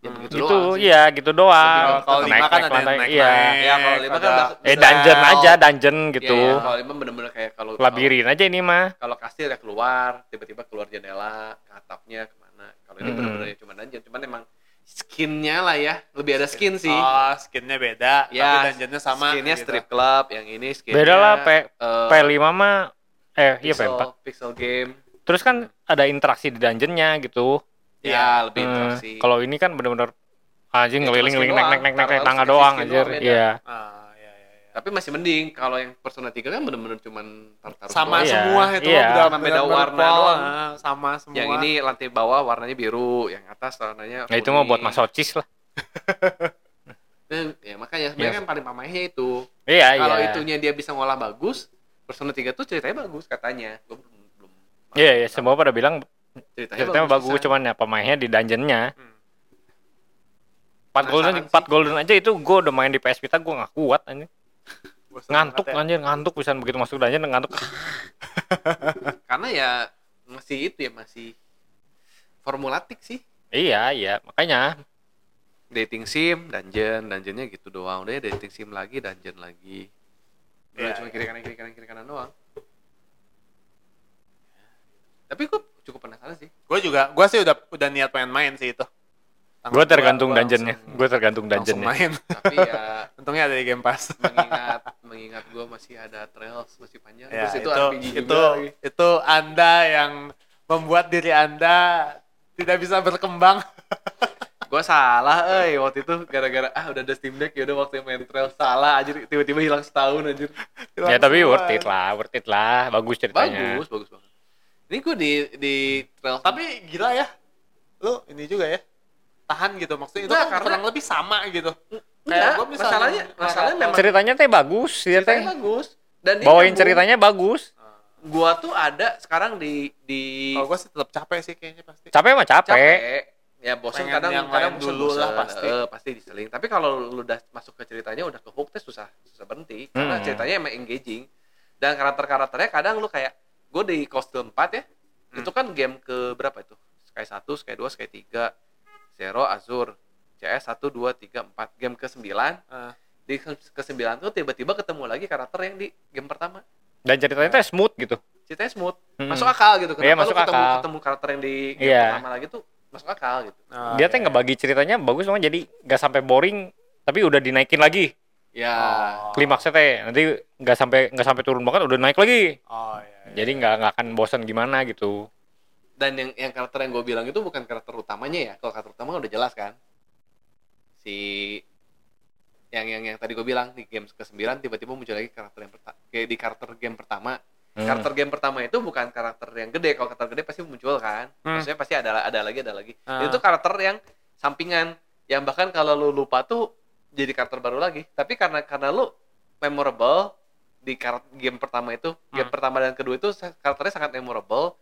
ya Hmm. begitu gitu, doang sih. iya gitu doang. Kalau lima kan ada lantai, naik-naik. iya. ya kalau lima kan Eh dungeon Sel. aja, dungeon gitu. Iya, iya. kalau lima bener-bener kayak kalau Labirin aja ini mah. kalau, kastil ya keluar tiba-tiba keluar jendela ke atapnya ke mana kalau ini Hmm. bener-bener ya cuma dungeon cuman emang skinnya lah ya lebih ada skin sih Oh, skinnya beda, ya tapi dungeonnya sama. skinnya gitu. strip club yang ini skinnya Beda lah P eh, P5 mah eh iya pixel, P4. pixel game Terus kan ada interaksi di dungeonnya gitu. Ya lebih Eh, interaksi Kalau ini kan bener-bener anjing Ya, naik naik naik naik Tartarus tangga doang anjir. beda. Iya. Ah, iya, iya, iya. tapi masih mending kalau yang Persona 3 kan bener-bener cuman Tartarus Sama doang. Iya, semua itu iya. udah Sama beda benar-benar warna doang. ah, sama semua. yang ini lantai bawah warnanya biru yang atas warnanya Nah, itu mah buat masochis lah. Eh, (laughs) ya makanya sebenarnya kan paling pamahnya itu Iya, kalau iya. itunya dia bisa ngolah bagus Persona 3 tuh ceritanya bagus katanya gue belum belum Iya, iya, semua pada bilang ceritanya, ceritanya bagus, pisan. cuman ya pemainnya di dungeonnya. Hmm. Pat golden, Penasaran pat sih. golden aja itu gue udah main di PS Vita gue nggak kuat. (laughs) Bosan Ngantuk ya. anjir, ngantuk bisa begitu masuk dungeon ngantuk. (laughs) karena ya masih itu ya masih formulatik sih iya, iya, makanya dating sim dungeon dungeonnya gitu doang udah ya dating sim lagi dungeon lagi udah Iya, cuma iya. kiri kanan kiri kanan kiri kanan doang tapi gue cukup penasaran sih Gue juga, gue sih udah udah niat pengen main sih itu. Gue tergantung gua dungeonnya. Gue tergantung langsung dungeonnya. main. tapi ya (laughs) Untungnya ada di Game Pass. mengingat mengingat gue masih ada trails masih panjang ya, terus itu itu, RPG itu, juga lagi. itu Anda yang membuat diri Anda tidak bisa berkembang. (laughs) gue salah eh waktu itu gara-gara ah udah ada Steam Deck ya udah waktu main trail salah aja tiba-tiba hilang setahun anjir Ya tapi worth it lah, worth it lah, bagus ceritanya. bagus bagus banget ini gue di di trail Tapi gila ya. Lu ini juga ya. Tahan gitu maksudnya itu kan karena- kurang lebih sama gitu. Enggak, gua misalnya masalahnya masalahnya memang Ceritanya teh bagus, ya ceritanya teh. bagus dan Bawain nyambung. ceritanya bagus. gua tuh ada sekarang di di Kalau gue sih tetap capek sih kayaknya pasti. Capek mah capek. capek ya bosan kadang yang kadang bosen, dulu lah pasti. Eh, pasti diseling tapi kalau lu udah masuk ke ceritanya udah ke hook teh susah susah berhenti karena Hmm. ceritanya emang engaging dan karakter karakternya kadang lu kayak gue di kostum 4 ya Hmm. itu kan game ke berapa itu Sky 1, Sky 2, Sky 3 Zero, Azur CS 1, 2, 3, 4 game ke 9 Ah. di ke 9 tuh tiba-tiba ketemu lagi karakter yang di game pertama Dan ceritanya teh smooth gitu. ceritanya smooth Hmm. masuk akal gitu Iya, kenapa masuk lu ketemu akal. ketemu karakter yang di game Iya. pertama lagi tuh masuk akal gitu Ah, Dia teh iya. ngebagi ceritanya bagus banget jadi nggak sampai boring tapi udah dinaikin lagi. Ya. Oh. klimaksnya teh nanti nggak sampai nggak sampai turun banget udah naik lagi Oh iya. Iya. jadi nggak nggak akan bosan gimana gitu Dan yang yang karakter yang gue bilang itu bukan karakter utamanya ya. Kalau karakter utama udah jelas kan. Si yang yang yang tadi gue bilang di game ke-9 tiba-tiba muncul lagi karakter yang pertama kayak di karakter game pertama Hmm. karakter game pertama itu bukan karakter yang gede kalau karakter gede pasti muncul kan Hmm. maksudnya pasti ada ada lagi ada lagi Ah. itu karakter yang sampingan yang bahkan kalau lu lupa tuh jadi karakter baru lagi tapi karena karena lu memorable di karakter game pertama itu game Hmm. pertama dan kedua itu karakternya sangat memorable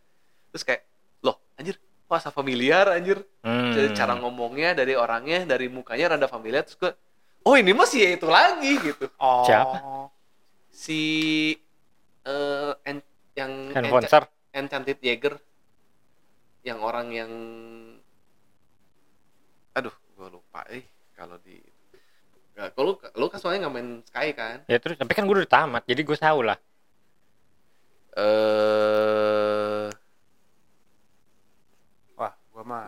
terus kayak loh anjir kok asa familiar anjir Hmm. Jadi cara ngomongnya dari orangnya dari mukanya rada familiar terus gue oh ini mah sih itu lagi gitu Oh. Siapa? si eh en- yang encha- Enchanted Jaeger yang orang yang aduh gue lupa eh kalau di Gak, kalau lu, lu kan soalnya nggak main Sky kan? Ya terus tapi kan gue udah tamat jadi gue tahu lah. Eh Wah, gua mah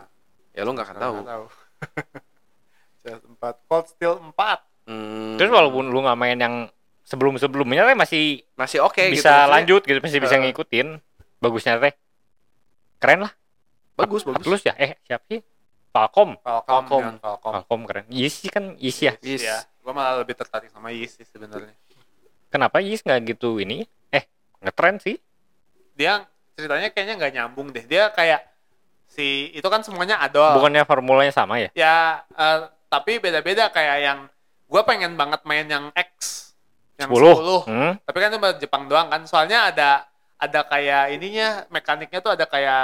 ya lu nggak akan tahu. tahu. (laughs) CS 4, Cold Steel 4. Hmm, terus walaupun lu nggak main yang sebelum sebelumnya teh masih masih oke gitu bisa maksudnya. lanjut gitu masih bisa Eh. ngikutin. Bagusnya teh. Keren lah. Bagus bagus. Atlus ya? Eh siapa sih Falcom Falcom, Falcom. Falcom. Falcom keren Yis sih kan Yis ya Yes. Ya, gua malah lebih tertarik sama Yis sih sebenarnya. kenapa Yis nggak gitu ini eh ngetren sih Dia ceritanya kayaknya nggak nyambung deh. Dia kayak si itu kan semuanya adol. bukannya formulanya sama ya Ya, eh, tapi beda-beda kayak yang gua pengen banget main yang X yang 10 10. Hmm? Tapi kan buat Jepang doang kan. Soalnya ada ada kayak ininya mekaniknya tuh ada kayak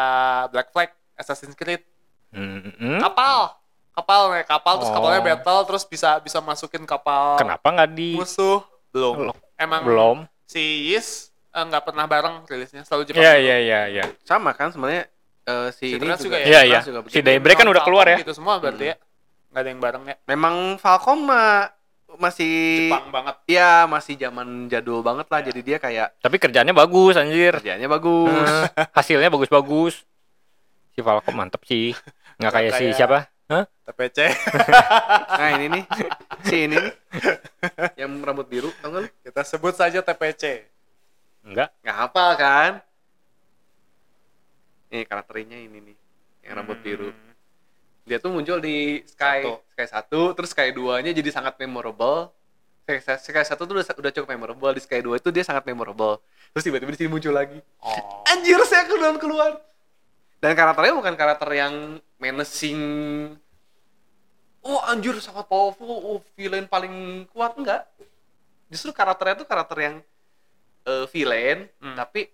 Black Flag Assassin's Creed Hmm, hmm. kapal kapal naik kapal terus Oh. kapalnya battle terus bisa bisa masukin kapal kenapa nggak di musuh belum Belum. emang belum si Yis eh, nggak pernah bareng rilisnya selalu Jepang Iya iya iya iya. sama kan sebenarnya eh, si, Si ini juga, juga ya? Iya iya. juga Si. Daybreak kan udah keluar ya. gitu semua berarti ya nggak ada yang bareng ya memang Falcom mah masih Jepang banget Iya, masih zaman jadul banget lah. Ya. Jadi dia kayak Tapi kerjanya bagus anjir. kerjanya bagus. (laughs) Hasilnya bagus-bagus. Si Falcom mantep sih. Nggak kayak si siapa? Hah? TPC (laughs) nah ini nih, si ini nih, yang rambut biru, tau gak lu? kita sebut saja TPC Enggak. Nggak hafal kan? Nih karakternya ini nih, yang rambut Hmm. biru. Dia tuh muncul di Sky Satu. Sky 1, terus Sky 2-nya jadi sangat memorable. Sky, Sky 1 tuh udah, udah cukup memorable, di Sky 2 itu dia sangat memorable. Terus tiba-tiba di sini muncul lagi. oh Anjir, saya keluar keluar. Dan karakternya bukan karakter yang menacing. Oh anjir sangat powerful, oh villain paling kuat enggak. Justru karakternya tuh karakter yang eh, villain, Hmm. tapi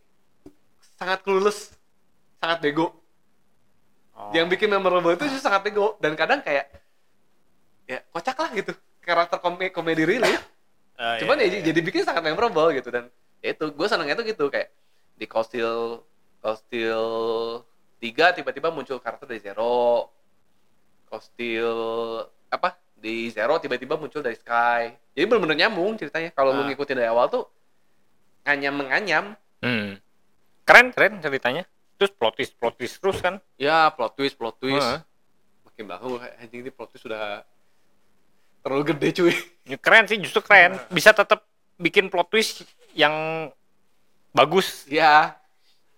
sangat clueless, sangat bego. Oh. Yang bikin memorable itu justru sangat bego dan kadang kayak ya kocak lah gitu karakter komedi, komedi relief. Eh, Cuman iya, ya iya. jadi bikin sangat memorable gitu dan ya itu gue senangnya tuh gitu kayak di Costil Costil 3 tiba-tiba muncul karakter dari Zero. Costil apa? Di Zero tiba-tiba muncul dari Sky. Jadi benar-benar nyambung ceritanya. Kalau lu Ah. ngikutin dari awal tuh nganyam menganyam. Hmm. Keren keren ceritanya. Terus plot twist plot twist terus kan. Ya, plot twist, plot twist. Heeh. Makin kayak, anjing ini plot twist sudah terlalu gede cuy. Ya, Keren sih justru keren. Bisa tetap bikin plot twist yang bagus. Ya,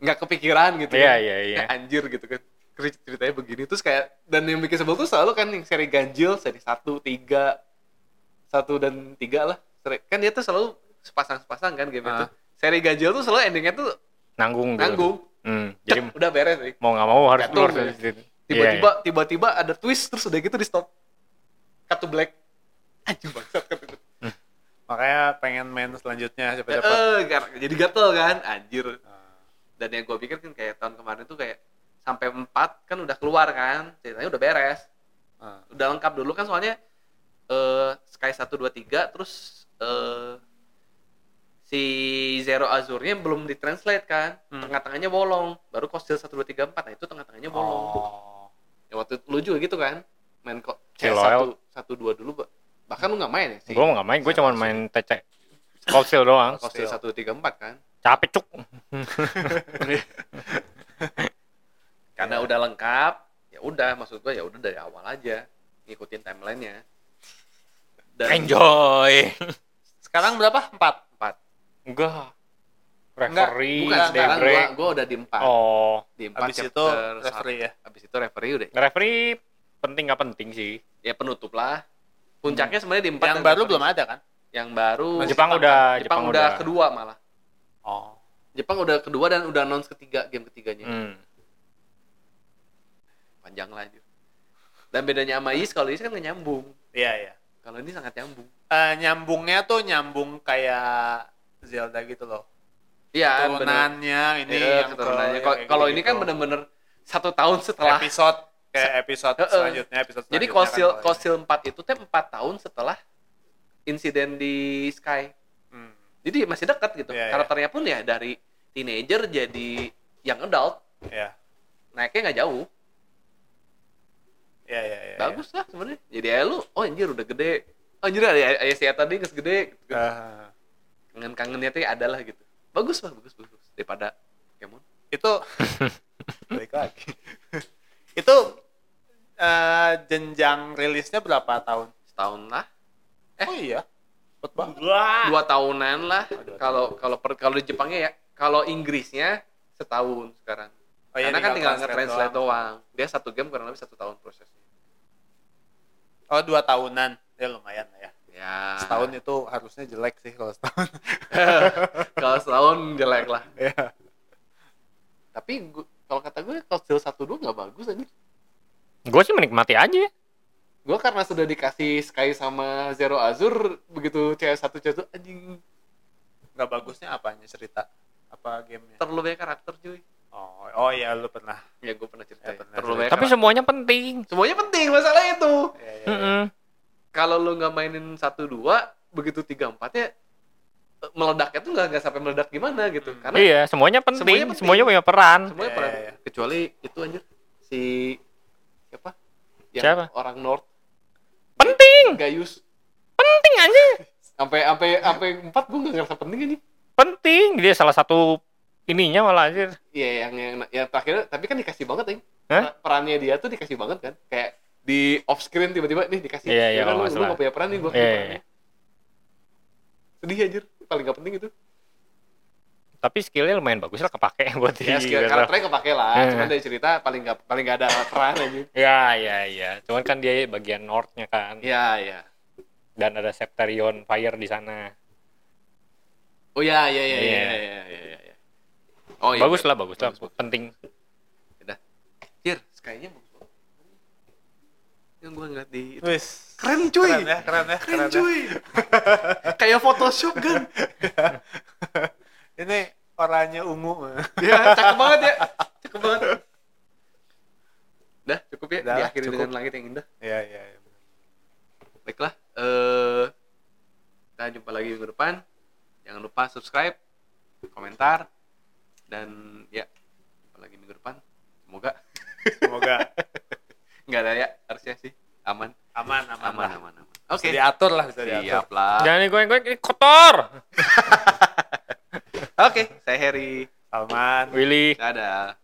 nggak kepikiran gitu Iya kan. iya iya. Kayak anjir gitu kan Cer- ceritanya begini terus kayak dan yang bikin sebel tuh selalu kan yang seri ganjil seri 1, 3 1 dan 3 lah Seri- kan dia tuh selalu sepasang-sepasang kan game itu Ah. seri ganjil tuh selalu endingnya tuh Nanggung. gitu. nanggung Hmm. Cek, Jadi udah beres nih mau nggak mau harus keluar ya. dari situ. tiba-tiba Iya, tiba-tiba ada twist terus udah gitu di stop cut to black bangsat cut to black makanya pengen main Eh, selanjutnya cepet-cepet eh, gar- jadi gatel kan anjir Ah. Dan yang gue pikir kan kayak tahun kemarin tuh kayak sampai 4 kan udah keluar kan ceritanya udah beres Ah. udah lengkap dulu kan soalnya eh Sky 1 2 3 terus eh si Zero Azurnya belum ditranslate kan Hmm. tengah-tengahnya bolong baru Costil 1 2 3 4 nah itu tengah-tengahnya bolong oh. ya waktu itu lu juga gitu kan main kok. 1 1 2 dulu Ba. bahkan lu nggak main ya sih Gue nggak main, gue cuma main TC. Cold doang. 1 2 3 4 kan Capek cuk. (laughs) karena udah lengkap ya udah maksud gua ya udah dari awal aja ngikutin timelinenya Dan Enjoy. Sekarang berapa? Empat. empat. Enggak. Enggak, Referee, Bukan sekarang gua, gua udah di empat. Oh, Di empat Habis itu chapter referee ya. Habis itu referee udah. referee penting nggak penting sih. Ya penutup lah. Puncaknya sebenarnya di empat. Yang baru referee. belum ada kan? Yang baru. Masih Jepang Jepang udah, Jepang, Jepang udah kedua malah. Oh. Jepang udah kedua dan udah announce ketiga game ketiganya. Hmm. Panjang lah itu. Dan bedanya sama Is kalau Is kan nggak nyambung. Iya, iya. Kalau ini sangat nyambung. Eh, nyambungnya tuh nyambung kayak Zelda gitu loh. Iya, bener. Turunannya ini Iya, yang keturunannya. ke- Kalau- Kalau ini kan bener-bener satu tahun setelah. episode kayak episode Heeh. selanjutnya episode Jadi selanjutnya Kosil kan, Kosil 4 itu teh 4 tahun setelah insiden di Sky. Jadi masih dekat gitu. Iya, iya. Karakternya pun ya dari teenager jadi young adult. Iya. Naiknya nggak jauh. Iya, iya, iya. Bagus lah sebenarnya. Jadi ya lu, oh anjir udah gede. Oh, anjir ada ayah si tadi nggak gede. Gitu. Ah. Kangen-kangennya tuh ada lah gitu. Bagus lah, bagus, bagus. Daripada Pokemon. itu (laughs) balik lagi. (laughs) itu eh, jenjang rilisnya berapa tahun? Setahun lah. Eh. Oh iya. Cepet banget. Dua tahunan lah. Kalau kalau kalau di Jepangnya ya, kalau Inggrisnya setahun sekarang. Oh, iya, Karena kan tinggal translate nge-translate doang. Dia satu game kurang lebih satu tahun prosesnya. Oh, dua tahunan. Ya lumayan lah ya. Ya. Setahun itu harusnya jelek sih kalau setahun. (laughs) kalau setahun jelek lah. Iya. Tapi kalau kata gue kalau satu dua nggak bagus aja. Gue sih menikmati aja. Gue karena sudah dikasih Sky sama Zero Azure begitu CS1 CS2 anjing Nggak bagusnya apanya cerita? Apa gamenya? terlalu banyak karakter cuy. Oh, oh iya lu pernah. Ya gue pernah cerita. Ya, pernah terlalu cerita. banyak. Tapi karakter. semuanya penting. semuanya penting masalah itu. Iya, iya, iya. Mm-mm. Kalau lu nggak mainin satu dua begitu tiga empatnya meledaknya tuh nggak nggak sampai meledak gimana gitu. Hmm. Karena Iya, semuanya penting. Semuanya Semuanya, punya peran. semuanya Iya, peran. iya, iya. Kecuali itu anjir si siapa? Yang Siapa? orang North Penting, Gaius. penting aja. Sampai sampai sampai empat gue nggak ngerasa penting ini. Penting. Dia salah satu ininya malah anjir. Iya yang yang yang terakhir tapi kan dikasih banget nih. Hah? Perannya dia tuh dikasih banget kan. Kayak di off screen tiba-tiba nih dikasih. Iya, iya, Ya kan, lu, nggak lu gak punya peran nih gue Iya, iya, perannya. Sedih anjir. Paling gak penting itu. Tapi skillnya lumayan bagus lah kepake (laughs) buat Ya, di skill Battle. karakternya kepake lah. Eh. Cuman dari cerita paling gak paling gak ada peran aja. Ya, ya, ya. Cuman kan dia bagian North-nya kan. Iya, iya. Dan ada Septarion Fire di sana. Oh iya, iya, iya, iya, Iya. iya, iya, iya, iya. Oh iya. bagus lah, bagus, lah. bagus. Penting. Udah. Bagus banget. Yang gue ngeliat di itu. Wis. Keren cuy. Keren ya, keren ya, Keren keren ya. cuy. Kayak Photoshop kan. (laughs) Ini oranye ungu. Ya, cakep banget ya. Cakep banget. Udah, cukup ya. Udah lah, Diakhiri cukup. dengan langit yang indah. Iya, iya. iya. Baiklah. Eh kita jumpa lagi minggu depan. Jangan lupa subscribe, komentar, dan ya, jumpa lagi minggu depan. Semoga Semoga (laughs) nggak ada ya, harusnya sih aman. aman, aman, Aman, lah. aman, aman. Bisa Oke. diatur lah, bisa diatur. Siap lah. Jangan gue gue kotor. (laughs) Oke, saya Harry. Salman. Willy. Dadah.